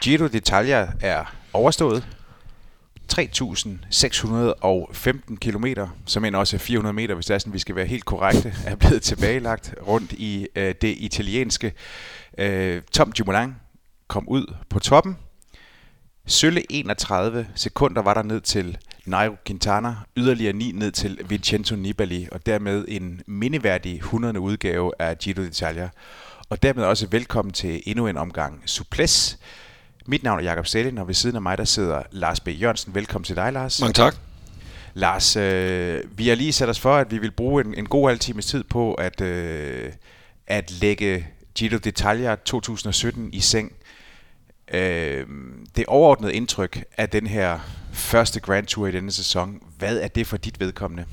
Giro d'Italia er overstået. 3.615 km, som end også er 400 meter, hvis det er sådan, vi skal være helt korrekte, er blevet tilbagelagt rundt i øh, det italienske. Øh, Tom Dumoulin kom ud på toppen. Sølle 31 sekunder var der ned til Nairo Quintana, yderligere 9 ned til Vincenzo Nibali, og dermed en mindeværdig 100. udgave af Giro d'Italia. Og dermed også velkommen til endnu en omgang Suples. Mit navn er Jakob Sælling, og ved siden af mig der sidder Lars B. Jørgensen. Velkommen til dig, Lars. Mange tak. Lars, øh, vi har lige sat os for, at vi vil bruge en, en god halv times tid på at, øh, at lægge Giro d'Italia 2017 i seng. Øh, det overordnede indtryk af den her første Grand Tour i denne sæson, hvad er det for dit vedkommende?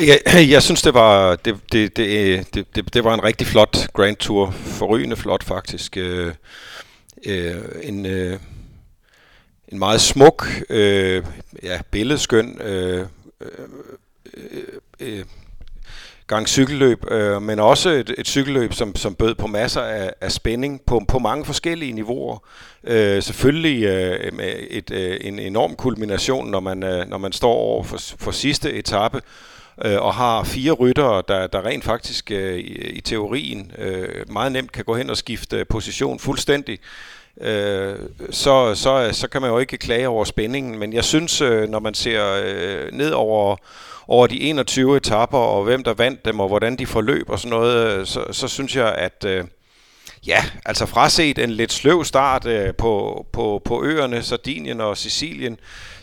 Jeg, jeg synes, det var, det, det, det, det, det var en rigtig flot Grand Tour. Forrygende flot, faktisk. Øh, øh, en, øh, en meget smuk, øh, ja, billedskøn øh, øh, øh, øh, gang cykelløb, øh, men også et, et cykelløb, som, som bød på masser af, af spænding på, på mange forskellige niveauer. Øh, selvfølgelig øh, med et, øh, en enorm kulmination, når man, øh, når man står over for, for sidste etape, øh, og har fire ryttere, der, der rent faktisk øh, i, i teorien øh, meget nemt kan gå hen og skifte position fuldstændig, øh, så, så, så kan man jo ikke klage over spændingen. Men jeg synes, øh, når man ser øh, ned over, over de 21 etapper, og hvem der vandt dem, og hvordan de forløb og sådan noget, øh, så, så synes jeg, at... Øh, Ja, altså fraset en lidt sløv start øh, på, på, på øerne, Sardinien og Sicilien,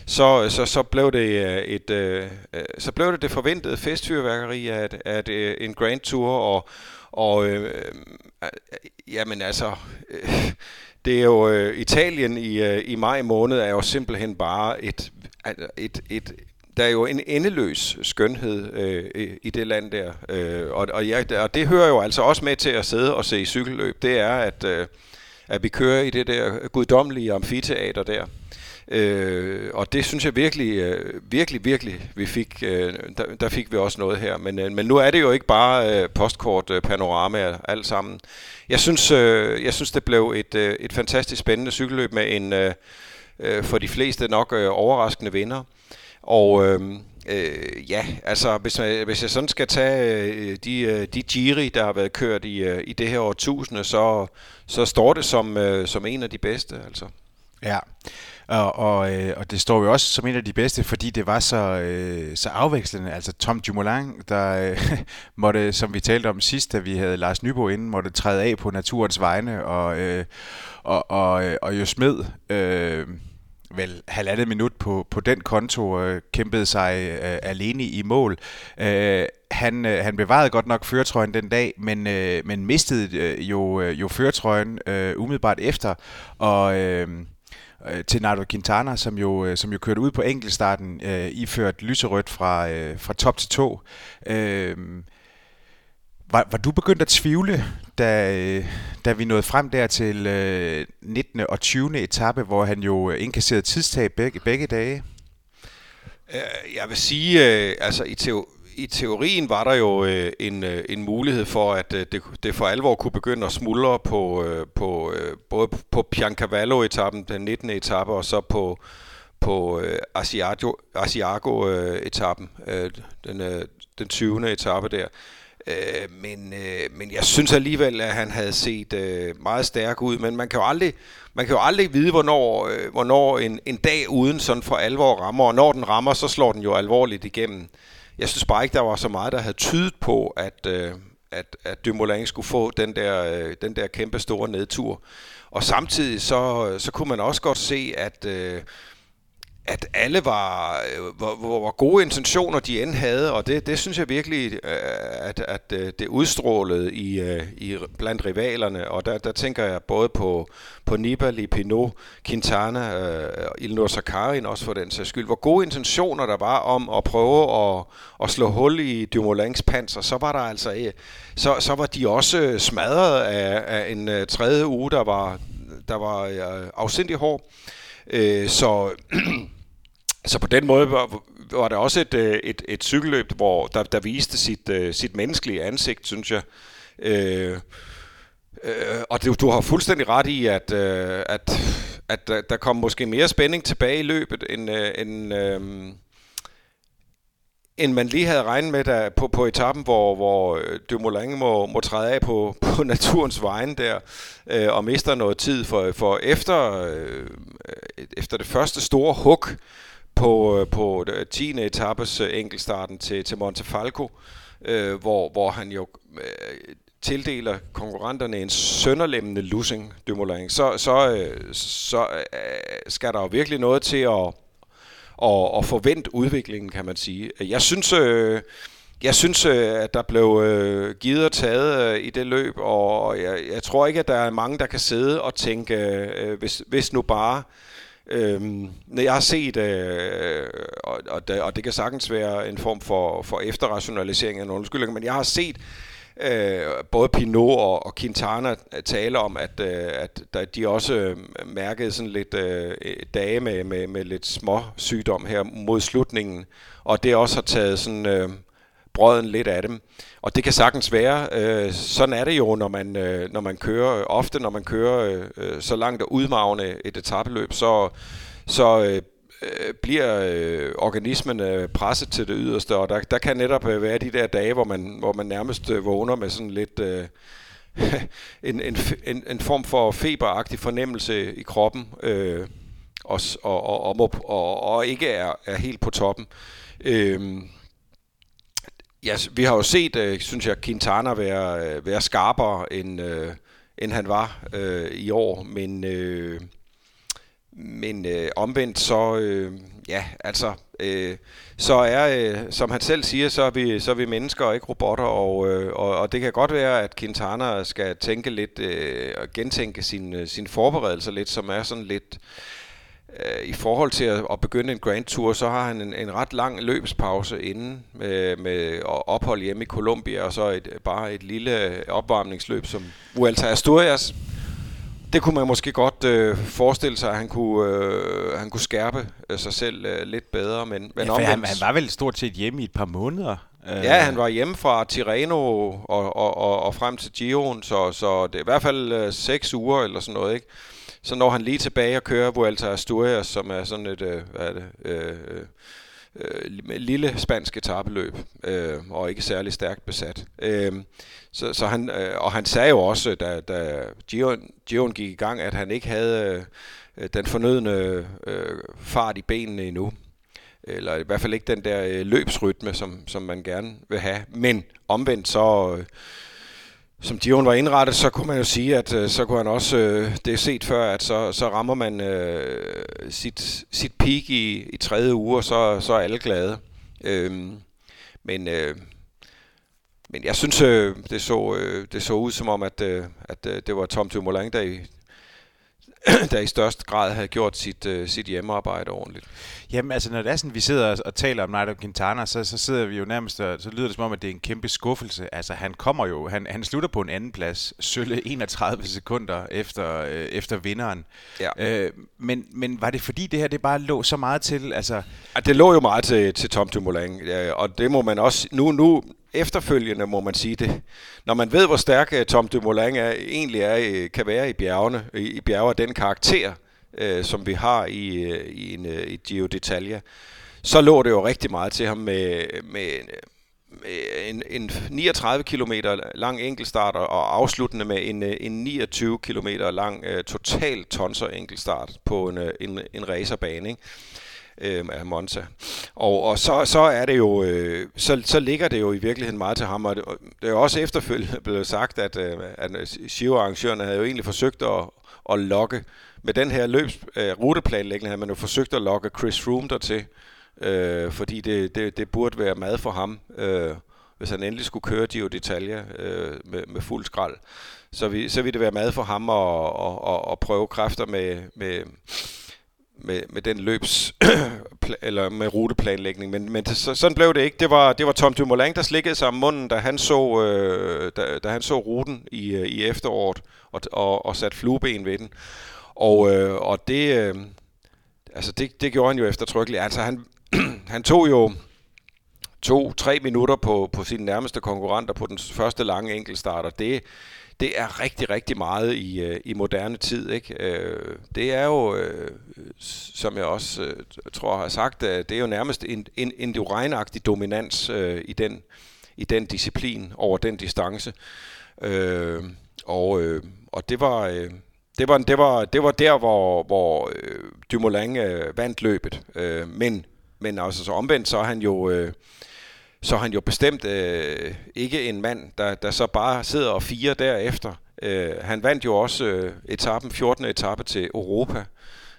så, så, så, blev det øh, et, øh, øh, så blev det det forventede festfyrværkeri af, af et, øh, en Grand Tour, og, og øh, øh, jamen altså, øh, det er jo øh, Italien i, øh, i maj måned er jo simpelthen bare et, altså et, et, der er jo en endeløs skønhed øh, i det land der. Øh, og, og, ja, og det hører jo altså også med til at sidde og se cykelløb. Det er, at, øh, at vi kører i det der guddommelige amfiteater der. Øh, og det synes jeg virkelig, øh, virkelig, virkelig, vi fik, øh, der, der fik vi også noget her. Men, øh, men nu er det jo ikke bare øh, postkort øh, panorama alt sammen. Jeg synes, øh, jeg synes det blev et, øh, et fantastisk spændende cykelløb med en øh, øh, for de fleste nok øh, overraskende vinder. Og øh, øh, ja, altså hvis, man, hvis jeg sådan skal tage øh, de, øh, de Giri, der har været kørt i, øh, i det her årtusinde, så, så står det som, øh, som en af de bedste. Altså. Ja, og, og, øh, og det står jo også som en af de bedste, fordi det var så, øh, så afvekslende. Altså Tom Dumoulin, der øh, måtte, som vi talte om sidst, da vi havde Lars Nybo inden, måtte træde af på naturens vegne, og, øh, og, og, og jo smed... Øh, vel halvandet minut på, på den konto øh, kæmpede sig øh, alene i mål. Øh, han, øh, han bevarede godt nok føretrøjen den dag, men, øh, men mistede øh, jo, øh, jo føretrøjen øh, umiddelbart efter, og... Øh, øh, til Nardo Quintana, som jo, øh, som jo kørte ud på enkeltstarten, øh, iført lyserødt fra, øh, fra top til to. Øh, var, var du begyndt at tvivle, da, øh, da vi nåede frem der til øh, 19. og 20. etape, hvor han jo øh, indkasserede tidstab begge, begge dage? Øh, jeg vil sige, øh, altså i, teo, i teorien var der jo øh, en, øh, en mulighed for, at øh, det, det for alvor kunne begynde at smuldre på, øh, på øh, både på Piancavallo-etappen, den 19. etape, og så på, på øh, Asiago-etappen, øh, den, øh, den 20. etape der. Øh, men, øh, men jeg synes alligevel, at han havde set øh, meget stærk ud. Men man kan jo aldrig, man kan jo aldrig vide, hvornår, øh, hvornår en, en dag uden sådan for alvor rammer. Og når den rammer, så slår den jo alvorligt igennem. Jeg synes bare ikke, der var så meget, der havde tydet på, at, øh, at, at Dumoulin skulle få den der, øh, den der kæmpe store nedtur. Og samtidig så, så kunne man også godt se, at... Øh, at alle var, øh, hvor, hvor, gode intentioner de end havde, og det, det synes jeg virkelig, øh, at, at øh, det udstrålede i, i blandt rivalerne, og der, der tænker jeg både på, på Nibali, Pinot, Quintana, øh, Ilnur Sakarin også for den sags skyld. Hvor gode intentioner der var om at prøve at, at slå hul i Dumoulins panser, så var der altså, så, så var de også smadret af, af en tredje uge, der var, der var afsindig hård. Så Så på den måde var, var det også et, øh, et, et cykelløb, hvor der, der viste sit, øh, sit menneskelige ansigt, synes jeg. Uh, Øh, og du, du har fuldstændig ret i, at, øh, at, at der, der kom måske mere spænding tilbage i løbet, end, øh, end, øh, end man lige havde regnet med der på, på etappen, hvor, hvor Dumoulin må, må træde af på, på naturens vejen der, øh, og mister noget tid for, for efter, øh, efter det første store hug på, øh, på øh, 10. etappes øh, enkeltstarten til, til Montefalco, øh, hvor, hvor han jo øh, tildeler konkurrenterne en sønderlemmende losing, Dumoulin, så, så, øh, så øh, skal der jo virkelig noget til at, at, at forvente udviklingen, kan man sige. Jeg synes, øh, jeg synes øh, at der blev givet og taget i det løb, og jeg, jeg tror ikke, at der er mange, der kan sidde og tænke, hvis, hvis nu bare... Øhm, når jeg har set, øh, og, og, det, og det kan sagtens være en form for, for efterrationalisering af en undskyldning, men jeg har set øh, både Pinot og, og Quintana tale om, at, øh, at der, de også øh, mærkede sådan lidt øh, dage med, med, med lidt små sygdom her mod slutningen, og det også har taget sådan øh, brøden lidt af dem. Og det kan sagtens være. Øh, sådan er det jo, når man, øh, når man kører. Ofte når man kører øh, øh så langt og udmavne et etabeløb, så, så øh, øh, bliver øh, organismen øh, presset til det yderste, og der, der kan netop øh, være de der dage, hvor man, hvor man nærmest øh, vågner med sådan lidt øh, en, en, en, en form for feberagtig fornemmelse i kroppen, øh, og, og, og, og, og, og ikke er, er helt på toppen. Øh, ja, vi har jo set, øh, synes jeg, Quintana være, øh, være skarpere, end, øh, end han var øh, i år, men... Øh, men øh, omvendt så, øh, ja, altså, øh, så er, øh, som han selv siger, så er vi, så er vi mennesker og ikke robotter, og, øh, og, og det kan godt være, at Quintana skal tænke lidt, øh, og gentænke sin, øh, sin forberedelser lidt, som er sådan lidt, øh, i forhold til at, at begynde en Grand Tour, så har han en, en ret lang løbspause inden med, med ophold hjemme i Colombia, og så et, bare et lille opvarmningsløb, som Vuelta Asturias det kunne man måske godt øh, forestille sig, at han kunne, øh, han kunne skærpe øh, sig selv øh, lidt bedre. Men, men ja, omvendt, han, han var vel stort set hjemme i et par måneder. Øh. Ja, han var hjemme fra Tirreno og, og, og, og frem til Giron, så, så det er i hvert fald øh, seks uger eller sådan noget. ikke. Så når han lige tilbage og kører Vuelta Asturias, som er sådan et, øh, hvad er det, øh, øh, øh lille spansk etabeløb, øh, og ikke særlig stærkt besat. Øh, så, så han, øh, og han sagde jo også, da, da Gion, Gion gik i gang, at han ikke havde øh, den fornødne øh, fart i benene endnu. Eller i hvert fald ikke den der øh, løbsrytme, som, som man gerne vil have. Men omvendt så... Øh, som Dion var indrettet, så kunne man jo sige, at øh, så kunne han også, øh, det er set før, at så, så rammer man øh, sit, sit peak i, i tredje uge, og så, så er alle glade. Øh, men, øh, men jeg synes, øh, det, så, øh, det så ud som om, at, øh, at øh, det var Tom Dumoulin, der i, der i størst grad havde gjort sit, uh, sit hjemmearbejde ordentligt. Jamen altså, når det er sådan, vi sidder og taler om Nairo Quintana, så, så sidder vi jo nærmest, og så lyder det som om, at det er en kæmpe skuffelse. Altså, han kommer jo, han, han slutter på en anden plads, sølle 31 sekunder efter, øh, efter vinderen. Ja. Øh, men, men var det fordi, det her det bare lå så meget til? Altså... Ja, det lå jo meget til, til Tom Dumoulin, ja, og det må man også, nu, nu, efterfølgende må man sige det. Når man ved, hvor stærk øh, Tom Dumoulin er, egentlig er, øh, kan være i bjergene, i, bjerge den karakter, øh, som vi har i, øh, i, en, i Gio d'Italia, så lå det jo rigtig meget til ham med, med, med en, en 39 km lang enkeltstart og afsluttende med en, en 29 km lang uh, total tonser enkeltstart på en, en, en racerbane. Ikke? Øh, af Monza. Og, og så, så er det jo, øh, så, så ligger det jo i virkeligheden meget til ham, og det, det er jo også efterfølgende blevet sagt, at, øh, at Giro-arrangørerne havde jo egentlig forsøgt at, at lokke, med den her løbs, øh, ruteplanlægning havde man jo forsøgt at lokke Chris Froome dertil, øh, fordi det, det, det burde være mad for ham, øh, hvis han endelig skulle køre Giro d'Italia øh, med, med fuld skrald. Så, vi, så ville det være mad for ham at, at, at, at prøve kræfter med, med, med, med den løbs eller med ruteplanlægning, men, men så, sådan blev det ikke. Det var, det var Tom Dumoulin, der slikkede sig om munden, da han så, øh, da, da han så ruten i, øh, i efteråret og, og, og satte flueben ved den. Og, øh, og det, øh, altså det, det gjorde han jo eftertrykkeligt. Altså han, han tog jo to-tre minutter på, på sine nærmeste konkurrenter på den første lange enkeltstarter, det, det er rigtig, rigtig meget i, øh, i moderne tid. Ikke? Øh, det er jo, øh, som jeg også tror har sagt, det er jo nærmest en, en endurine-agtig dominans i, den, i den disciplin over den distance. Og, og det var... Det var, det var, det var der, hvor, hvor Dumoulin vandt løbet. Men, men altså så omvendt, så er han jo... Øh, så er han jo bestemt øh, ikke en mand, der, der så bare sidder og fire derefter. Øh, han vandt jo også øh, etappen, 14. etape til Europa.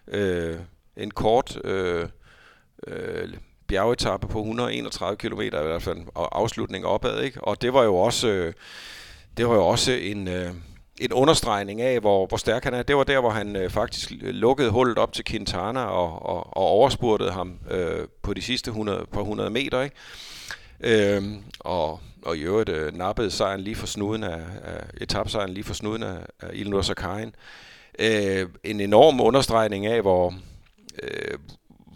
Øh, en kort øh, øh, bjergetappe på 131 km i hvert fald, og afslutning opad. Ikke? Og det var jo også, øh, det var jo også en... Øh, en understregning af, hvor, hvor stærk han er. Det var der, hvor han øh, faktisk lukkede hullet op til Quintana og, og, og overspurtede ham øh, på de sidste 100, på 100 meter. Ikke? Øhm, og, og i øvrigt øh, nappede sejren lige for snuden af, af etapsejren lige for snuden af, af Ilnur Sakarin. Øh, en enorm understregning af, hvor, øh,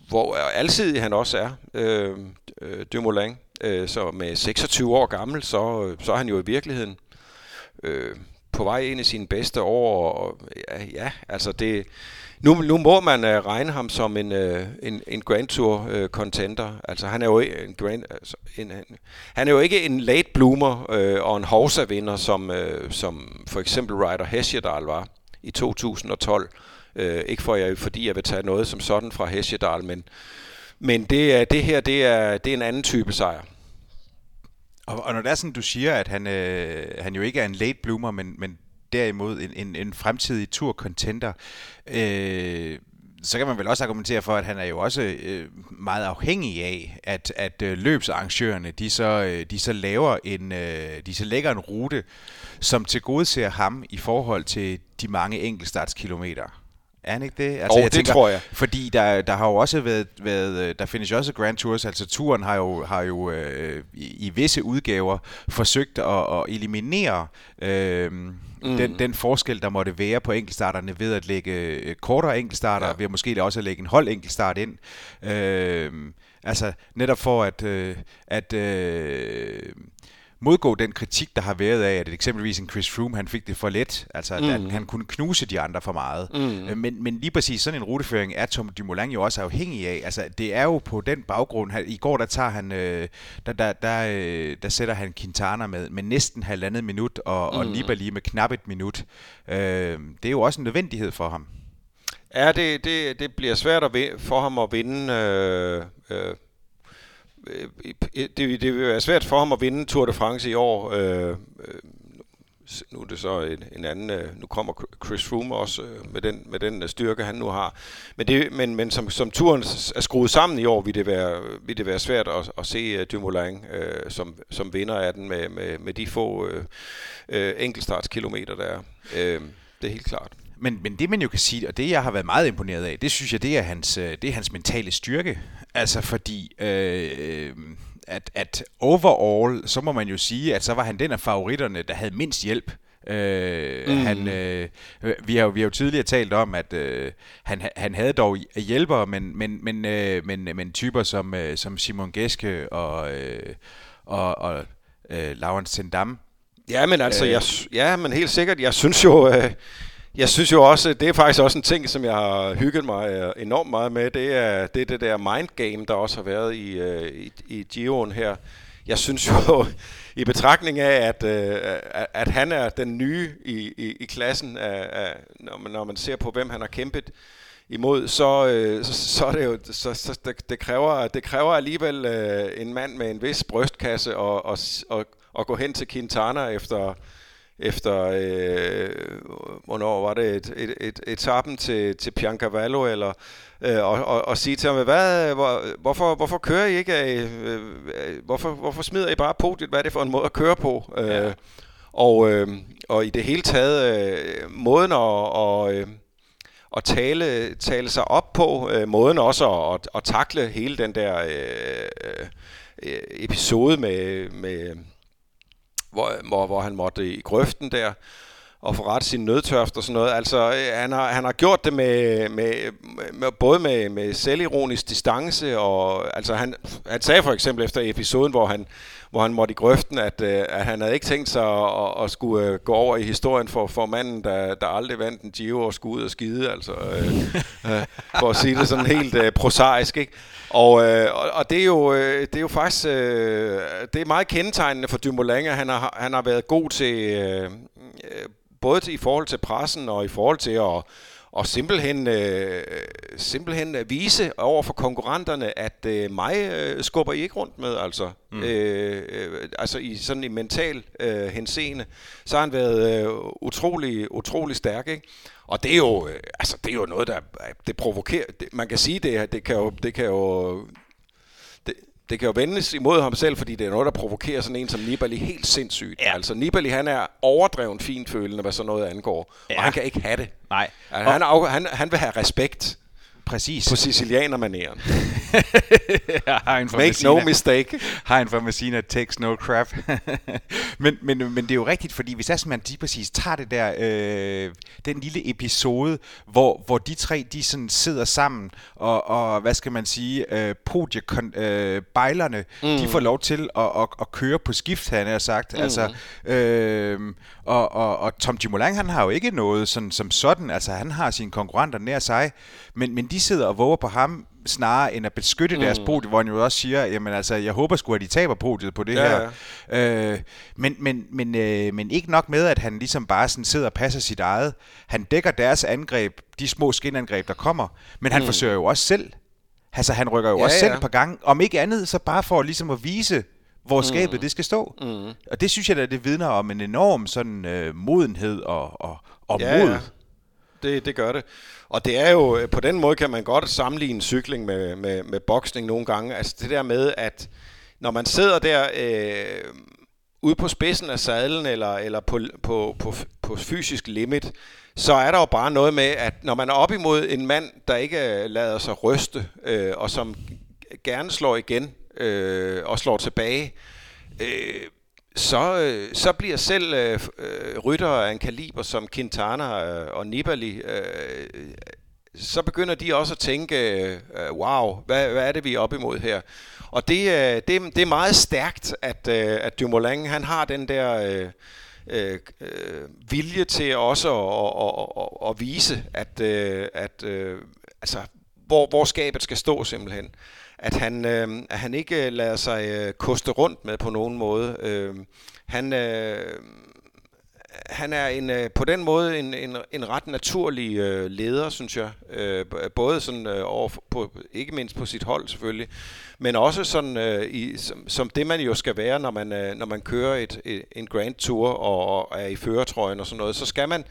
hvor alsidig han også er, øh, øh, Dumoulin. Øh, så med 26 år gammel, så, øh, så er han jo i virkeligheden øh, på vej ind i sine bedste år. Og, ja, ja, altså det, nu, nu må man uh, regne ham som en, uh, en, en Grand Tour uh, contender. Altså han er jo en grand, altså, en, en, han er jo ikke en late bloomer uh, og en Horsa-vinder, som, uh, som for eksempel Ryder Hesjedal var i 2012. Uh, ikke for jeg, fordi jeg vil tage noget som sådan fra Hesjedal, men, men det, det her det er, det er en anden type sejr. Og, og når det er sådan, du siger, at han, øh, han jo ikke er en late bloomer, men, men derimod en, en, en fremtidig tur-contender, øh, så kan man vel også argumentere for, at han er jo også øh, meget afhængig af, at, at øh, løbsarrangørerne, de så, øh, de så laver en, øh, de så lægger en rute, som tilgodeser ham i forhold til de mange enkeltstartskilometer. Er han ikke det? Altså, oh, jeg det tænker, tror jeg. Fordi der, der har jo også været, været, der findes jo også Grand Tours, altså turen har jo, har jo øh, i, i visse udgaver forsøgt at, at eliminere øh, mm. den, den forskel, der måtte være på enkeltstarterne ved at lægge øh, kortere enkeltstarter, ja. ved måske også at lægge en hold enkeltstart ind. Øh, altså netop for at, øh, at øh, modgå den kritik, der har været af, at eksempelvis en Chris Froome, han fik det for let, altså mm. at han kunne knuse de andre for meget. Mm. Øh, men, men lige præcis sådan en ruteføring er Tom Dumoulin jo også afhængig af. Altså det er jo på den baggrund, i går der tager han, øh, der, der, der, øh, der sætter han Quintana med, med næsten halvandet minut, og, mm. og Nibali med knap et minut. Øh, det er jo også en nødvendighed for ham. Ja, det, det, det bliver svært at for ham at vinde øh, Øh, Øh, det, det vil være svært for ham at vinde Tour de France i år. Øh, øh nu er det så en, en anden, øh, nu kommer Chris Froome også med, den, med den styrke, han nu har. Men, det, men, men som, som turen er skruet sammen i år, vil det være, vil det være svært at, at se Dumoulin øh, som, som vinder af den med, med, med de få øh, enkeltstartskilometer, der er. Det er helt klart. Men, men det man jo kan sige, og det jeg har været meget imponeret af, det synes jeg, det er hans, det er hans mentale styrke. Altså fordi, øh, at, at overall, så må man jo sige, at så var han den af favoritterne, der havde mindst hjælp. Øh, mm. han, øh, vi, har, vi har jo tidligere talt om, at øh, han, han havde dog hjælpere, men, men, men, øh, men, men typer som, øh, som Simon Geske og, øh, og, og øh, Laurens Tendam. Ja, men altså, øh, jeg, ja, men helt sikkert, jeg synes jo... Øh, jeg synes jo også, det er faktisk også en ting, som jeg har hygget mig øh, enormt meget med. Det er det, er det der mind game, der også har været i, øh, i, i Giroen her. Jeg synes jo, i betragtning af, øh, at, at han er den nye i, i, i klassen, af, af, når, man, når man ser på, hvem han har kæmpet imod, så, så, så er det jo, så, så det, det, kræver, det kræver alligevel en mand med en vis brystkasse og, og, og, og gå hen til Quintana efter efter, øh, hvornår var det, et, et, et, etappen til, til Piancavallo, eller, øh, og, og, og sige til ham, hvad, hvor, hvorfor, hvorfor kører I ikke, øh, hvorfor, hvorfor smider I bare podiet, hvad er det for en måde at køre på? Øh, ja. Øh, og, øh, og i det hele taget, øh, måden at, og, øh, at tale, tale sig op på, øh, måden også at, at, at takle hele den der øh, øh, episode med, med hvor, hvor, hvor han måtte i grøften der at få ret sin nødtørft og sådan noget. Altså, øh, han har, han har gjort det med, med, med både med, med selvironisk distance, og altså han, han sagde for eksempel efter episoden, hvor han, hvor han måtte i grøften, at, øh, at han havde ikke tænkt sig at, at skulle øh, gå over i historien for, for manden, der, der aldrig vandt en Giro og skulle ud og skide, altså, øh, øh, for at sige det sådan helt øh, prosaisk, ikke? Og, øh, og det, er jo, øh, det er jo faktisk øh, det er meget kendetegnende for Dumoulin, at han har, han har været god til, øh både i forhold til pressen og i forhold til at og simpelthen, øh, simpelthen vise over for konkurrenterne, at øh, mig øh, skubber I ikke rundt med, altså. Mm. Øh, øh, altså i sådan en mental øh, henseende, så har han været øh, utrolig, utrolig stærk, ikke? Og det er jo, øh, altså det er jo noget, der det provokerer. Det, man kan sige det, det kan jo, det kan jo det kan jo vendes imod ham selv, fordi det er noget, der provokerer sådan en som Nibali helt sindssygt. Ja. Altså Nibali, han er overdreven finfølende, hvad sådan noget angår. Ja. Og han kan ikke have det. Nej. Altså, han, er, han, han vil have respekt. Præcis. På sicilianer-maneren. Make no mistake. En fra Messina takes no crap. men, men, men det er jo rigtigt, fordi hvis man lige præcis tager det der, øh, den lille episode, hvor, hvor de tre, de sådan sidder sammen, og, og hvad skal man sige, øh, podiebejlerne, øh, mm. de får lov til at, at, at køre på skift, han har sagt. Mm. Altså, øh, og, og, og Tom Dumoulin, han har jo ikke noget sådan, som sådan, altså han har sine konkurrenter nær sig, men, men de sidder og våger på ham snarere end at beskytte mm. deres podie, hvor han jo også siger, jamen altså, jeg håber sgu, at de taber podiet på det ja, her. Ja. Øh, men, men, men, øh, men ikke nok med, at han ligesom bare sådan sidder og passer sit eget. Han dækker deres angreb, de små skinangreb, der kommer, men han mm. forsøger jo også selv. Altså, han rykker jo ja, også ja. selv et par gange. Om ikke andet, så bare for ligesom at vise, hvor mm. skabet det skal stå. Mm. Og det synes jeg, at det vidner om en enorm sådan øh, modenhed og, og, og ja, mod. Ja. Det, det gør det. Og det er jo, øh, på den måde kan man godt sammenligne cykling med, med, med boksning nogle gange. Altså det der med, at når man sidder der øh, ude på spidsen af sadlen, eller, eller på, på, på, på fysisk limit, så er der jo bare noget med, at når man er op imod en mand, der ikke øh, lader sig ryste, øh, og som gerne slår igen øh, og slår tilbage, øh, så, øh, så bliver selv øh, øh, rytter af en kaliber som Quintana øh, og Nibali, øh, så begynder de også at tænke, øh, wow, hvad, hvad er det, vi er op imod her? Og det, øh, det, det er meget stærkt, at, øh, at Dumoulin han har den der øh, øh, øh vilje til også at, at, at, at vise, at, øh, at øh, altså, hvor, hvor skabet skal stå simpelthen at han, øh, at han ikke øh, lader sig øh, koste rundt med på nogen måde. Øh, han, øh, han er en, øh, på den måde en, en, en ret naturlig øh, leder, synes jeg. Øh, både sådan øh, over på, ikke mindst på sit hold selvfølgelig, men også sådan øh, i, som, som det man jo skal være, når man, øh, når man kører et, et, en Grand Tour og, og er i føretrøjen og sådan noget. Så skal man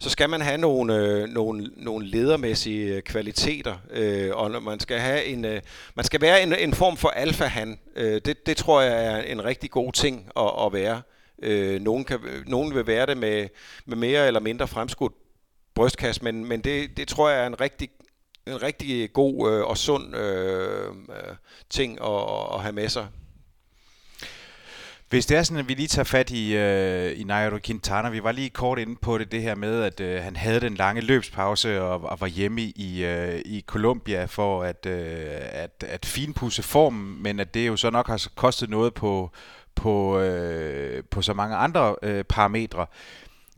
så skal man have nogle, øh, nogle, nogle ledermæssige øh, kvaliteter, øh, og man skal have en, øh, man skal være en, en form for alfa-han. Øh, det, det tror jeg er en rigtig god ting at, at være. Øh, nogen, kan, nogen vil være det med, med mere eller mindre fremskudt brystkast, men, men det, det tror jeg er en rigtig, en rigtig god øh, og sund øh, øh ting at, at have med sig. Hvis det er sådan, at vi lige tager fat i, øh, i Nairo Quintana, vi var lige kort inde på det, det her med, at øh, han havde den lange løbspause og, og var hjemme i, øh, i Colombia for at, øh, at, at finpudse formen, men at det jo så nok har kostet noget på, på, øh, på så mange andre øh, parametre.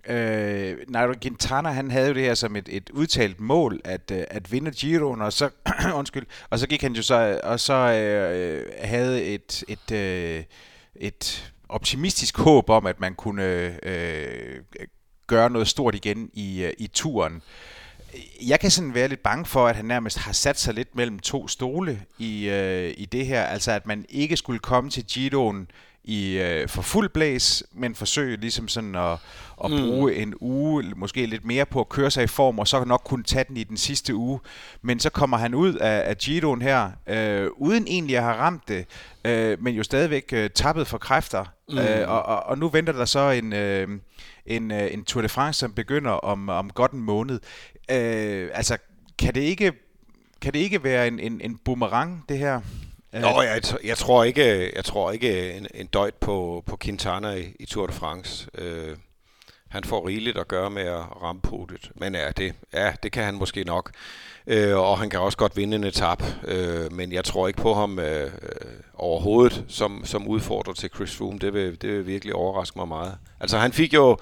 Øh, Nairo Quintana, han havde jo det her som et, et udtalt mål, at, øh, at vinde Giroen, og så, undskyld, og så gik han jo så, og så øh, øh havde et, et øh, et optimistisk håb om, at man kunne øh, gøre noget stort igen i, øh, i turen. Jeg kan sådan være lidt bange for, at han nærmest har sat sig lidt mellem to stole i, øh, i det her. Altså at man ikke skulle komme til Giroen i øh, for fuld blæs, men forsøge ligesom sådan at, at mm. bruge en uge, måske lidt mere på at køre sig i form, og så nok kunne tage den i den sidste uge. Men så kommer han ud af, af Giroen her, øh, uden egentlig at have ramt det, øh, men jo stadigvæk øh, tappet for kræfter. Mm. Øh, og, og, og nu venter der så en, øh, en, øh, en Tour de France, som begynder om, om godt en måned. Øh, altså, kan det ikke, kan det ikke være en, en, en boomerang, det her? Nå, jeg, jeg tror ikke, jeg tror ikke en, en døjt på, på Quintana i, i Tour de France. Øh, han får rigeligt at gøre med at ramme podiet. Men ja, det, ja, det kan han måske nok. Øh, og han kan også godt vinde en etap, øh, men jeg tror ikke på ham øh, øh, overhovedet som, som udfordrer til Chris Froome. Det vil, det vil virkelig overraske mig meget. Altså han fik jo...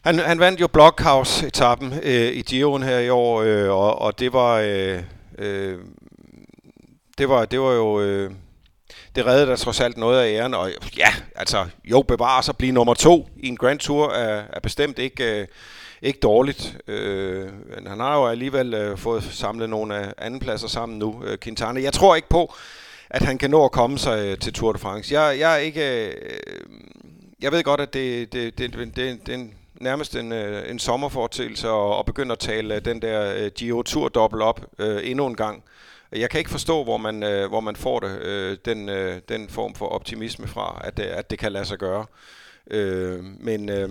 Han, han vandt jo Blockhouse-etappen øh, i Giroen her i år, øh, og, og det var... Øh, øh, det var, det var jo... Øh, det reddede der trods alt noget af æren, og ja, altså, jo, bevare sig at blive nummer to i en Grand Tour er, er bestemt ikke, øh, ikke dårligt. Øh, men han har jo alligevel øh, fået samlet nogle øh, af andenpladser sammen nu, øh, Quintana. Jeg tror ikke på, at han kan nå at komme sig øh, til Tour de France. Jeg, jeg er ikke... Øh, jeg ved godt, at det, det, det, det, det, det er nærmest en, øh, en sommerfortælse og, og begynde at tale øh, den der øh, Giro Tour dobbelt op øh, endnu en gang. Jeg kan ikke forstå, hvor man, øh, hvor man får det, øh, den, øh, den form for optimisme fra, at, at det kan lade sig gøre. Øh, men øh,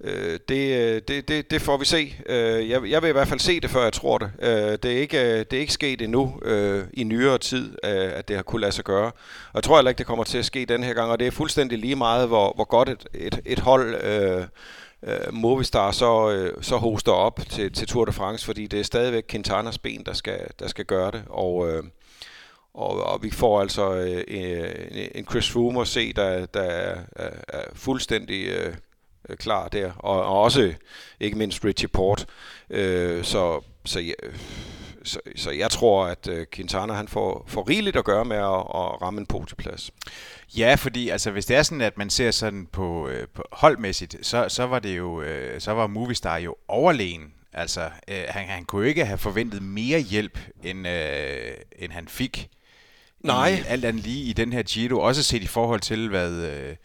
øh det, øh, det, det, det får vi se. Øh, jeg, jeg vil i hvert fald se det, før jeg tror det. Øh, det, er ikke, øh, det er ikke sket endnu øh, i nyere tid, øh, at det har kunne lade sig gøre. Og jeg tror heller ikke, det kommer til at ske den her gang, og det er fuldstændig lige meget, hvor, hvor godt et, et, et hold... Øh, øh, Movistar så, øh, så hoster op til, til Tour de France, fordi det er stadigvæk Quintanas ben, der skal, der skal gøre det. Og, øh, og, og vi får altså øh, en Chris Froome at se, der, der er, er, er fuldstændig øh, klar der. Og, og også ikke mindst Richie Port. Øh, så, så, ja, så, så jeg tror, at øh, Quintana han får, får rigeligt at gøre med at, at ramme en podieplads. Ja, fordi altså, hvis det er sådan, at man ser sådan på, øh, på holdmæssigt, så, så var det jo, øh, så var Movistar jo overlegen. Altså, øh, han, han kunne jo ikke have forventet mere hjælp, end, øh, end han fik. Nej. I, alt andet lige i den her Giro, også set i forhold til, hvad... Øh,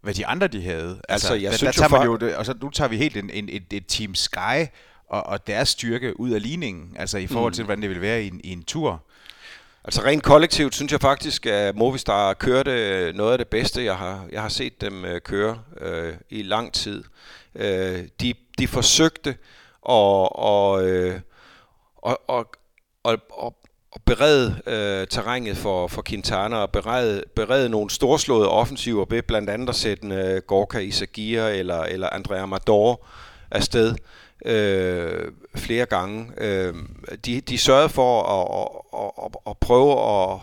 hvad de andre de havde. Altså, altså jeg der, synes der tager jo, man jo, og så nu tager vi helt en, en, et, et Team Sky og, og deres styrke ud af ligningen, altså i forhold til, mm. hvordan det vil være i en, i en tur. Altså rent kollektivt synes jeg faktisk, at Movistar kørte noget af det bedste, jeg har, jeg har set dem øh, køre øh, i lang tid. Øh, de, de forsøgte at, og, øh, og, og, og, og, berede øh, terrænet for, for Quintana og berede, berede nogle storslåede offensiver ved blandt andet at sætte øh, Gorka Isagia eller, eller Andrea Amador afsted øh, flere gange. Øh, de, de sørgede for at, at, at, at prøve at,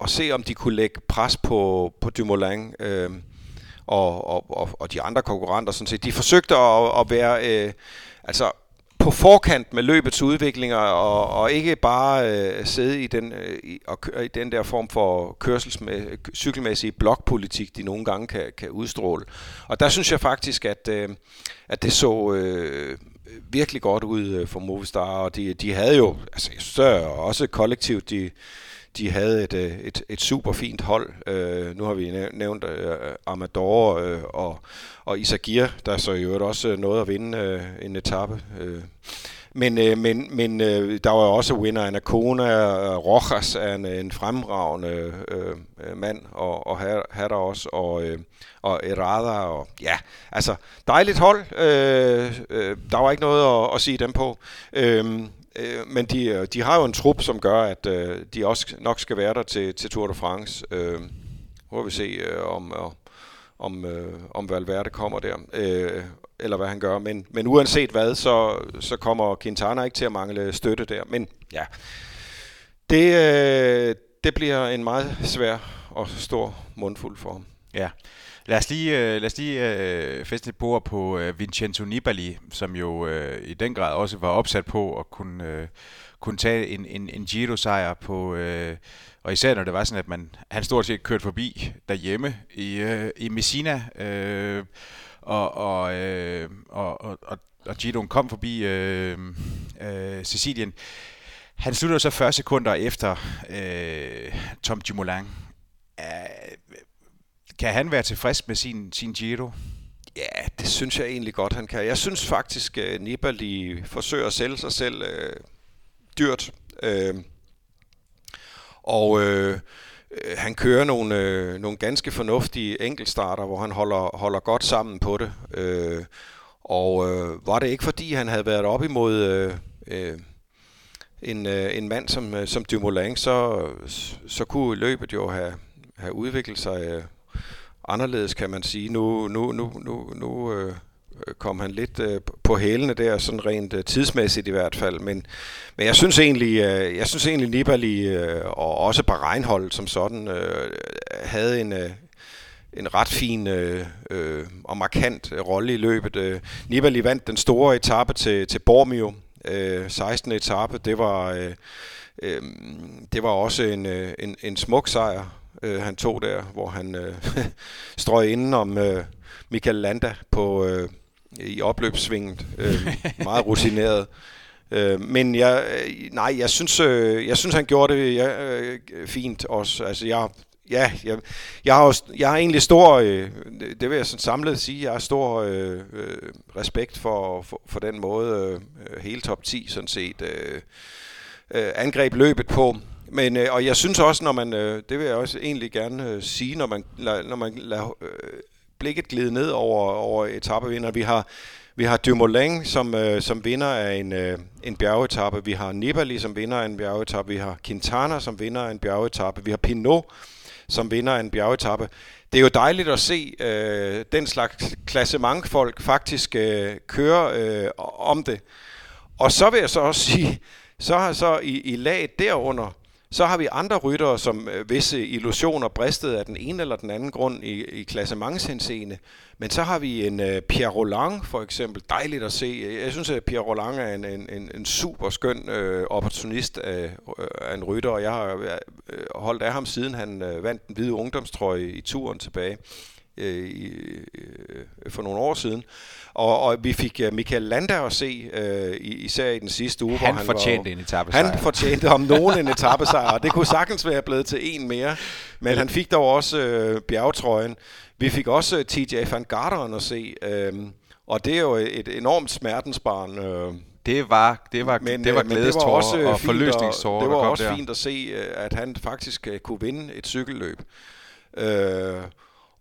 at se, om de kunne lægge pres på, på Dumoulin øh, og, og, og de andre konkurrenter. Sådan set. De forsøgte at, at være øh, altså på forkant med løbets udviklinger og, og ikke bare øh, sidde i den, øh, i, og, i den der form for kørselsmæ, cykelmæssige blokpolitik, de nogle gange kan, kan udstråle. Og der synes jeg faktisk, at, øh, at det så øh, virkelig godt ud øh, for Movistar, og de, de havde jo, altså jeg synes også kollektivt, de, de havde et, øh, et, et super fint hold. Uh, nu har vi nævnt uh, Amador uh, og, og Isagir, der så i øvrigt også noget at vinde uh, en etape. Uh, men, øh, men, men øh, der var også winner Anacona, Rojas er en, en fremragende øh, øh mand, og, og her, der også, og, øh, og Errada, og ja, altså dejligt hold. Øh, øh, der var ikke noget at, at sige dem på. Øh, øh, men de, øh, de har jo en trup, som gør, at øh, de også nok skal være der til, til Tour de France. Øh, må vi se, øh, om, om, øh, om Valverde kommer der. Øh, eller hvad han gør. Men, men uanset hvad, så, så kommer Quintana ikke til at mangle støtte der. Men ja, det, øh, det bliver en meget svær og stor mundfuld for ham. Ja. Lad os lige, øh, lad os lige øh, feste et bord på øh, Vincenzo Nibali, som jo øh, i den grad også var opsat på at kunne, øh, kunne tage en, en, en Giro-sejr på... Øh, og især når det var sådan, at man, han stort set kørte forbi derhjemme i, øh, i Messina. Øh, og, og, øh, og, og, og, og Gidon kom forbi øh, øh, Sicilien. Han slutter så 40 sekunder efter øh, Tom Dumoulin. Øh, kan han være tilfreds med sin, sin Giro? Ja, det synes jeg egentlig godt, han kan. Jeg synes faktisk, at Nibali forsøger at sælge sig selv øh, dyrt. Øh, og øh, Øh, Øh, han kører nogle, øh, nogle ganske fornuftige enkeltstarter, hvor han holder, holder godt sammen på det. Øh, og øh, var det ikke fordi, han havde været op imod øh, øh, en, øh, en mand som, øh, som Dumoulin, så, så kunne løbet jo have, have udviklet sig øh, anderledes, kan man sige. Nu, nu, nu, nu, nu, øh, Øh, kom han lidt øh, på hælene der, sådan rent øh, tidsmæssigt i hvert fald. Men, men jeg synes egentlig, øh, jeg synes egentlig Nibali øh, og også Bahrein-holdet som sådan øh, havde en, øh, en ret fin øh, øh, og markant rolle i løbet. Øh, Nibali vandt den store etape til, til Bormio, øh, 16. etape. Det var, øh, øh, det var også en, øh, en, en smuk sejr, øh, han tog der, hvor han øh, strøg inden om øh, Michael Landa på, øh, i opløbssvinget. Øh, meget rutineret. Øh, men jeg, øh, nej, jeg synes, øh, jeg synes han gjorde det ja, øh, fint også. Altså, jeg, ja, jeg, jeg, har, også, jeg har egentlig stor, øh, det vil jeg sådan samlet sige, jeg har stor øh, øh, respekt for, for, for den måde øh, øh hele top 10 sådan set øh, øh, angreb løbet på. Men, øh, og jeg synes også, når man, øh, det vil jeg også egentlig gerne øh, sige, når man, når man lader øh, blikket glide ned over, over etappevinder. Vi har, vi har Dumoulin som, øh, som vinder af en, øh, en bjergetappe. Vi har Nibali som vinder af en bjergetappe. Vi har Quintana som vinder af en bjergetappe. Vi har Pinot som vinder af en bjergetappe. Det er jo dejligt at se øh, den slags klassementfolk faktisk øh, køre øh, om det. Og så vil jeg så også sige, så har så i, i laget derunder, så har vi andre ryttere, som øh, visse illusioner bristede af den ene eller den anden grund i, i klassementshenseende. Men så har vi en uh, Pierre Roland for eksempel. Dejligt at se. Jeg synes, at Pierre Roland er en, en, en, en super skøn uh, øh, opportunist af, uh, af en rytter, og jeg har uh, holdt af ham siden han uh, vandt den hvide ungdomstrøje i turen tilbage Uh, i, for nogle år siden. Og, og vi fik uh, Michael Landa at se, øh, især i den sidste uge. Han hvor han fortjente var, en etappesejr. Han fortjente om nogen en etappesejr, og det kunne sagtens være blevet til en mere. Men han fik dog også øh, bjergetrøjen. Vi fik også TJ van Garderen at se, øh, og det er jo et enormt smertensbarn. Øh, det var, det var, men, det var glædestårer og forløsningstårer, Det var også der. fint at se, at han faktisk kunne vinde et cykelløb. Øh,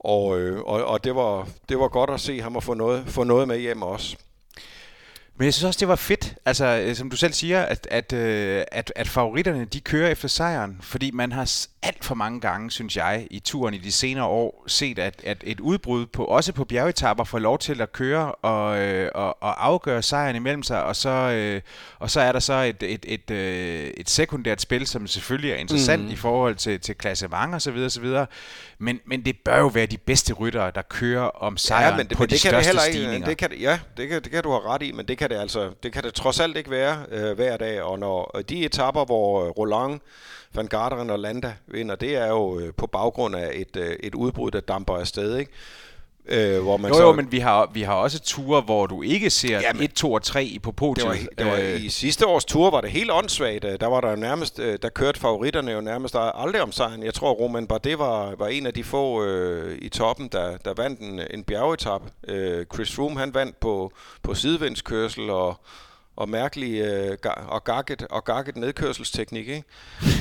og, øh, og, og det, var, det var godt at se ham at få noget, få noget med hjem også. Men jeg synes også, det var fedt, altså som du selv siger, at, at, at, at favoritterne de kører efter sejren, fordi man har alt for mange gange, synes jeg, i turen i de senere år, set, at, at et udbrud, på, også på bjergetapper, får lov til at køre og, og, og afgøre sejren imellem sig, og så, og så er der så et, et, et, et sekundært spil, som selvfølgelig er interessant mm. i forhold til, til klassement og så videre, så videre. Men, men det bør jo være de bedste ryttere, der kører om sejren ja, men det, på men de det største kan det stigninger. Ikke, det kan, ja, det kan, det kan du have ret i, men det kan det altså, det kan det trods alt ikke være øh, hver dag. Og når de etapper, hvor Roland, Van Garderen og Landa vinder, det er jo øh, på baggrund af et, øh, et udbrud, der damper afsted, ikke? Øh, hvor man jo, så... jo, men vi har, vi har også ture, hvor du ikke ser ja, 1, 2 og 3 på podiet. Det var, det var, øh, I sidste års tur var det helt åndssvagt. Der var der nærmest, der kørte favoritterne jo nærmest aldrig om sejren. Jeg tror, Roman Bardet var, var en af de få øh, i toppen, der, der vandt en, en bjergetap. Øh, Chris Froome, han vandt på, på sidevindskørsel og og mærkelig øh, og gakket og gakket nedkørselsteknik, ikke?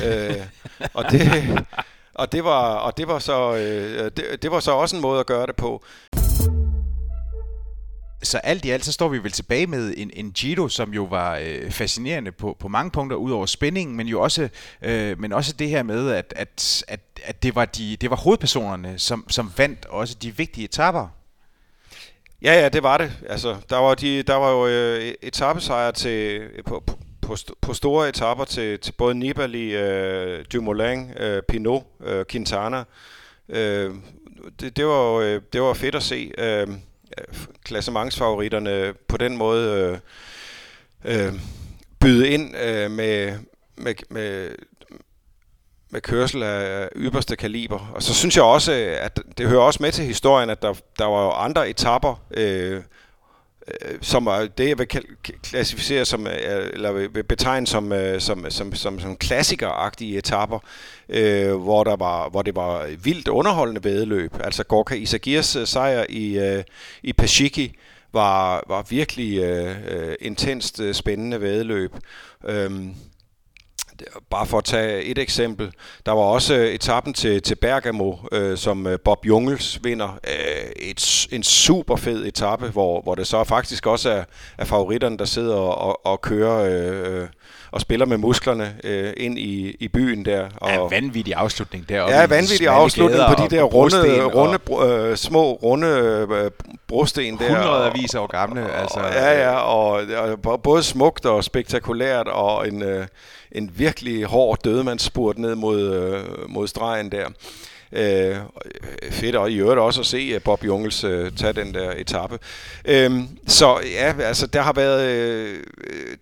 øh, og det og det var og det var så øh, det, det var så også en måde at gøre det på. Så alt i alt, så står vi vel tilbage med en, en Giro, som jo var øh, fascinerende på, på mange punkter, ud over spændingen, men jo også, øh, men også det her med, at, at, at, at det, var de, det var hovedpersonerne, som, som vandt også de vigtige etapper. Ja, ja, det var det. Altså, der var, de, der var jo øh, etappesejre til, på, på, på store etapper til, til både Nibali, øh, Dumoulin, øh, Pinot, øh, Quintana. Øh, det, det, var jo, øh, det var fedt at se øh, klassementsfavoritterne på den måde øh, øh, byde ind øh, med, med, med med kørsel af ypperste kaliber. Og så synes jeg også, at det hører også med til historien, at der, der var jo andre etapper, øh, Øh, som er det, jeg vil klassificere som, øh, eller vil betegne som, øh, som, som, som, som klassikeragtige etapper, øh, hvor, der var, hvor det var vildt underholdende vedløb. Altså Gorka Isagirs sejr i, øh, i Pashiki var, var virkelig øh, intenst spændende vedløb. Øh, bare for at tage et eksempel, der var også etappen til, til Bergamo, øh, som øh, Bob Jungels vinder. Øh, et, en super fed etape, hvor, hvor det så faktisk også er, er favoritterne, der sidder og, og, og kører øh, og spiller med musklerne øh, ind i, i byen der. Og, ja, vanvittig afslutning der. Ja, vanvittig afslutning på de der runde, runde øh, små runde øh, brosten der. Hundredvis år gamle. Altså, ja, ja, og, og både smukt og spektakulært og en... Øh, en virkelig hård dødmandsspurt ned mod, øh, mod stregen der. Øh, fedt og i øvrigt også at se øh, Bob Jungels øh, tage den der etape. Øh, så ja, altså der har været øh,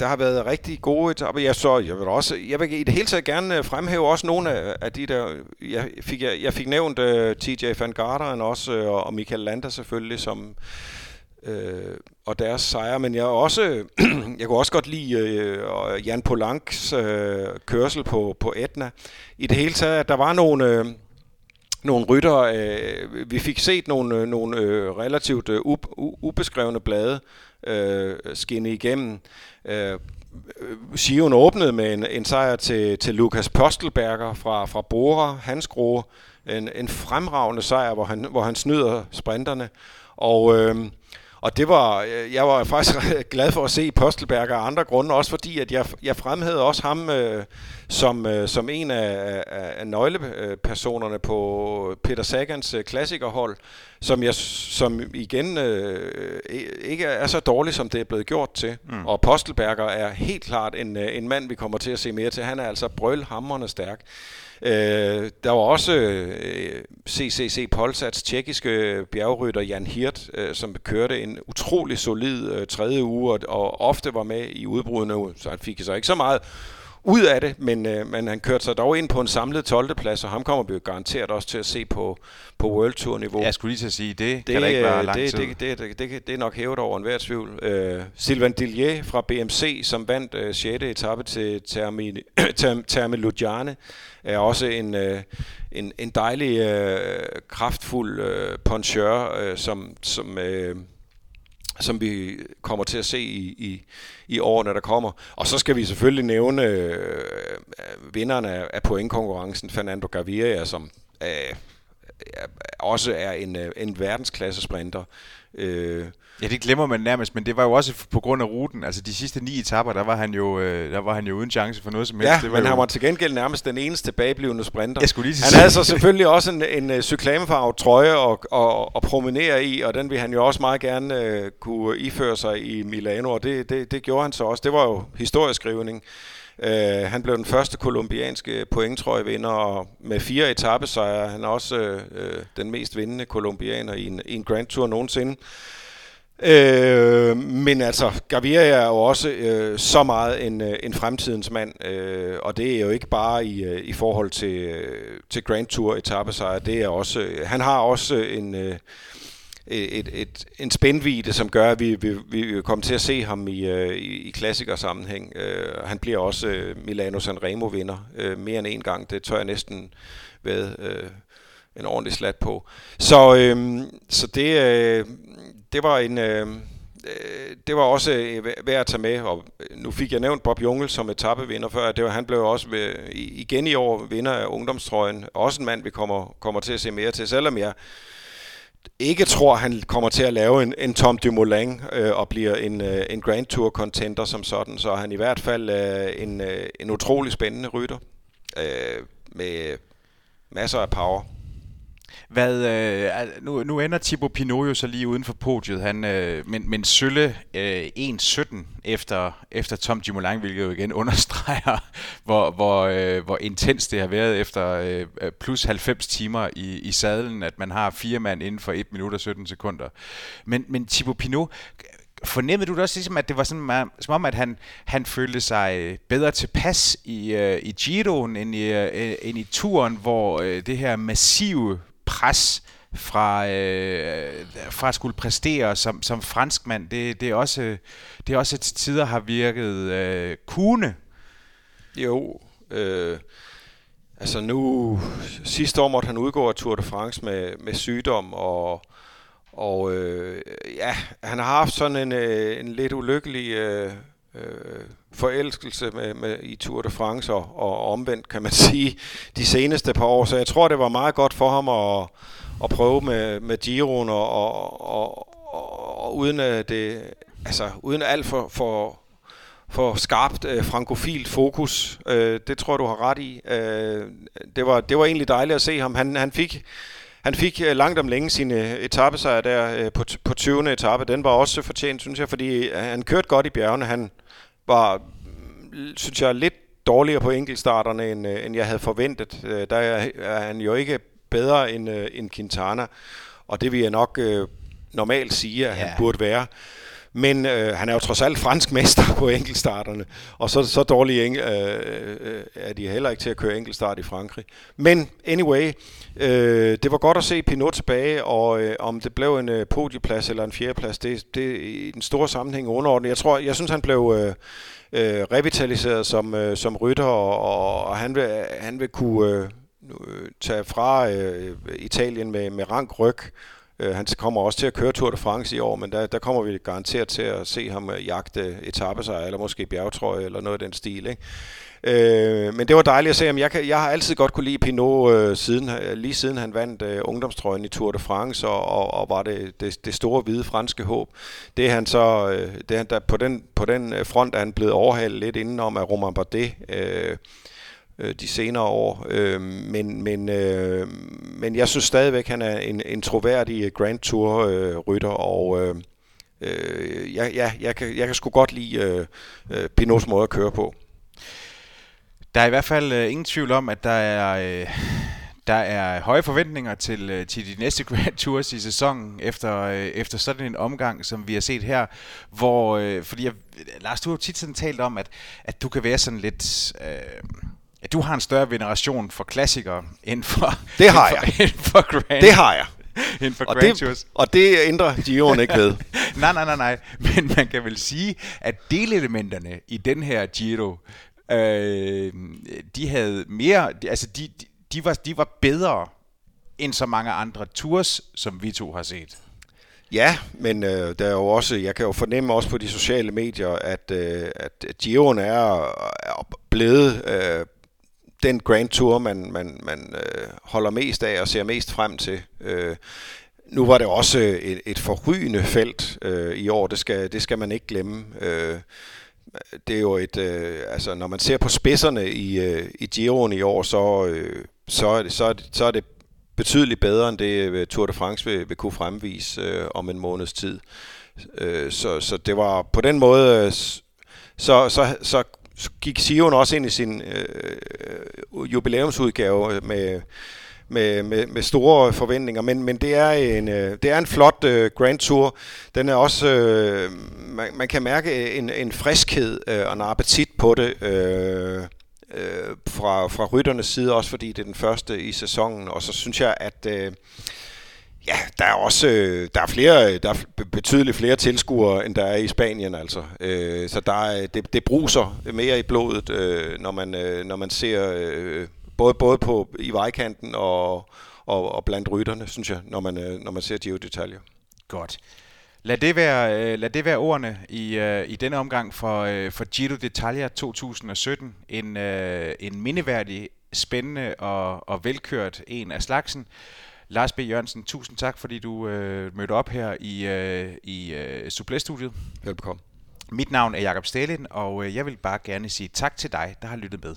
der har været rigtig gode etaper. Jeg så jeg vil også jeg vil i det hele taget gerne øh, fremhæve også nogle af, af de der jeg fik jeg, jeg fik nævnt øh, TJ van Garderen også øh, og Michael Lander selvfølgelig som øh, og deres sejre, men jeg også jeg kunne også godt lide øh, Jan Polanks øh, kørsel på på Etna. I det hele taget, at der var nogle øh, nogle rytter. Øh, vi fik set nogle, øh, nogle øh, relativt øh, u, ubeskrevne blade øh, skinne igennem. Øh, Sion åbnede med en, en sejr til, til Lukas Postelberger fra, fra Bora, hans grove. En, en fremragende sejr, hvor han, hvor han snyder sprinterne. Og øh, og det var, øh, jeg var faktisk glad for at se Postelberg af andre grunde, også fordi at jeg, jeg fremhævede også ham øh, som, øh, som en af, af, af nøglepersonerne på Peter Sagans øh, klassikerhold, som, jeg, som igen øh, ikke er så dårlig, som det er blevet gjort til. Mm. Og Postelberger er helt klart en, øh, en mand, vi kommer til at se mere til. Han er altså brølhamrende stærk. Øh, der var også øh, CCC Polsats tjekkiske øh, bjergrytter Jan Hirt, øh, som kørte en utrolig solid øh, tredje uge, og, og ofte var med i udbruddene, så han fik så ikke så meget ud af det, men, øh, men han kørte sig dog ind på en samlet 12. plads, og ham kommer vi jo garanteret også til at se på, på World Tour niveau. Jeg skulle lige til at sige, det, det kan da ikke være øh, lang det, tid. Det, det, det, det, det er nok hævet over enhver tvivl. Uh, Sylvain Dillier fra BMC, som vandt uh, 6. etape til Termi, Termi Lugiane, er også en, uh, en, en dejlig, uh, kraftfuld uh, poncheur, uh, som, som uh, som vi kommer til at se i, i, i årene, der kommer. Og så skal vi selvfølgelig nævne øh, vinderne af pointkonkurrencen, Fernando Gaviria, som øh, også er en, øh, en verdensklasse sprinter. Øh, Ja, det glemmer man nærmest, men det var jo også på grund af ruten. Altså de sidste ni etapper, der var han jo, øh, der var han jo uden chance for noget som helst. Ja, det var men jo... han var til gengæld nærmest den eneste tilbageblivende sprinter. Jeg skulle lige han havde så selvfølgelig også en, en uh, cyklamefarvet trøje at, at, at promenere i, og den vil han jo også meget gerne uh, kunne iføre sig i Milano, og det, det, det gjorde han så også. Det var jo historieskrivning. Øh, han blev den første kolumbianske pointtrøjevinder, og med fire etappesejre han er også øh, den mest vindende kolumbianer i en, i en Grand Tour nogensinde. Øh, men altså, Gaviria er jo også øh, så meget en, øh, en fremtidens mand, øh, og det er jo ikke bare i, øh, i forhold til, øh, til Grand Tour etappesejre, det er også, han har også en, øh, et, et, en spændvide, som gør, at vi, vi, vi kommer til at se ham i, øh, i, i klassikersammenhæng. Øh, han bliver også øh, Milano Sanremo vinder øh, mere end en gang, det tør jeg næsten ved øh, en ordentlig slat på. Så, øh, så det, øh, det var en... Øh, øh det var også øh, værd at tage med, og nu fik jeg nævnt Bob Jungel som etappevinder før. Det var, han blev også øh, ved, igen i år vinder af ungdomstrøjen. Også en mand, vi kommer, kommer til at se mere til, selvom jeg ikke tror, han kommer til at lave en, en Tom Dumoulin øh, og bliver en, øh, en Grand Tour contender som sådan. Så er han i hvert fald øh, en, øh, en utrolig spændende rytter øh, med masser af power. Hvad, øh, nu, nu ender Thibaut Pinot jo så lige uden for podiet, han, øh, men, men Sølle øh, 1.17 efter, efter Tom Dumoulin, hvilket jo igen understreger, hvor, hvor, øh, hvor intens det har været efter øh, plus 90 timer i, i sadlen, at man har fire mand inden for 1 minut og 17 sekunder. Men, men Thibaut Pinot, fornemmede du det også ligesom, at det var sådan, som om, at han, han følte sig øh, bedre tilpas i, øh, i Giroen end i, øh, end i turen, hvor øh, det her massive pres fra, øh, fra at skulle præstere som, som franskmand, det, det, er også, det er også til tider har virket øh, kune. Jo, øh, altså nu, sidste år måtte han udgå af Tour de France med, med sygdom, og, og øh, ja, han har haft sådan en, øh, en lidt ulykkelig øh, øh, forelskelse med, med, i Tour de France og, og omvendt, kan man sige, de seneste par år. Så jeg tror, det var meget godt for ham at, at prøve med, med Giroen og, og, og, og, og uden at det, altså uden alt for, for for skarpt øh, frankofilt fokus. Øh, det tror du har ret i. Øh, det, var, det var egentlig dejligt at se ham. Han, han fik, han fik øh, langt om længe sine øh, etappesejre der øh, på, på 20. etape. Den var også fortjent, synes jeg, fordi han kørte godt i bjergene. Han var, synes jeg, lidt dårligere på enkeltstarterne, end, øh, end jeg havde forventet. Øh, der er, han jo ikke bedre end, øh, end Quintana, og det vil jeg nok øh, normalt sige, at ja. han burde være. Men øh, han er jo trods alt fransk mester på enkeltstarterne, og så, så dårlige eng, øh, øh, er de heller ikke til at køre enkeltstart i Frankrig. Men anyway, øh, det var godt at se Pinot tilbage, og øh, om det blev en øh, podieplads eller en fjerdeplads, det, det i den store sammenhæng underordnet. Jeg tror, jeg synes, han blev... Øh, øh, revitaliseret som, øh, som rytter, og, og han, vil, han vil kunne øh, øh, tage fra øh, Italien med, med rank ryg Øh, han kommer også til at køre Tour de France i år, men der, der kommer vi garanteret til at se ham øh, jagte etappesejr, eller måske bjergtrøje, eller noget af den stil. Ikke? Øh, men det var dejligt at se ham. Jeg, kan, jeg har altid godt kunne lide Pinot, øh, siden, øh, lige siden han vandt øh, ungdomstrøjen i Tour de France, og, og, og var det, det, det store hvide franske håb. Det er han så, øh, det er han, der, på, den, på den øh, front er han blevet overhalet lidt indenom af Romain Bardet, øh, øh, de senere år. Øh, men, men, øh, men jeg synes stadigvæk, han er en, en troværdig øh, Grand Tour-rytter, øh, og øh, øh, jeg, ja, jeg, kan, jeg kan sgu godt lide øh, øh, Pinots måde at køre på. Der er i hvert fald øh, ingen tvivl om, at der er... Øh der er høje forventninger til, øh, til de næste Grand Tours i sæsonen, efter, efter sådan en omgang, som vi har set her, hvor, fordi jeg, Lars, du har tit sådan talt om, at, at du kan være sådan lidt, øh, Ja, du har en større veneration for klassikere end for... Det har jeg. For, end for Grand, det har jeg. End for og, Grand det, og det ændrer Giroen ikke ved. nej, nej, nej, nej. Men man kan vel sige, at delelementerne i den her Giro, øh, de havde mere... Altså, de, de, de, var, de var bedre end så mange andre tours, som vi to har set. Ja, men øh, der er jo også, jeg kan jo fornemme også på de sociale medier, at, øh, at Giroen er, er blevet øh, den Grand Tour, man, man, man øh, holder mest af og ser mest frem til. Øh, nu var det også øh, et, et forrygende felt øh, i år, det skal, det skal man ikke glemme. Øh, det er jo et, øh, altså når man ser på spidserne i, øh, i Giroen i år, så, øh, så, er det, så, er det, så er det betydeligt bedre end det øh, Tour de France vil, vil kunne fremvise øh, om en måneds tid. Øh, så, så det var på den måde, øh, så, så, så gik Sion også ind i sin øh, jubilæumsudgave med, med, med, med store forventninger, men, men det er en, øh, det er en flot øh, Grand Tour. Den er også, øh, man, man kan mærke en, en friskhed øh, og en appetit på det. Øh, øh, fra, fra rytternes side, også fordi det er den første i sæsonen, og så synes jeg, at øh, Ja, der er også øh, der er flere, øh, der er betydeligt flere tilskuere, end der er i Spanien, altså. Øh, så der er, øh, det, det bruser mere i blodet, øh, når man når man ser både både på i vejkanten og, og, og blandt rytterne, synes jeg, når man når man ser Giro detaljer. Godt. Lad det være, lad det være ordene i, i denne omgang for, for Giro d'Italia 2017. En, en mindeværdig, spændende og, og velkørt en af slagsen. Lars B. Jørgensen, tusind tak, fordi du øh, mødte op her i, øh, i øh, Suplæstudiet. Velbekomme. Mit navn er Jakob Stalin, og øh, jeg vil bare gerne sige tak til dig, der har lyttet med.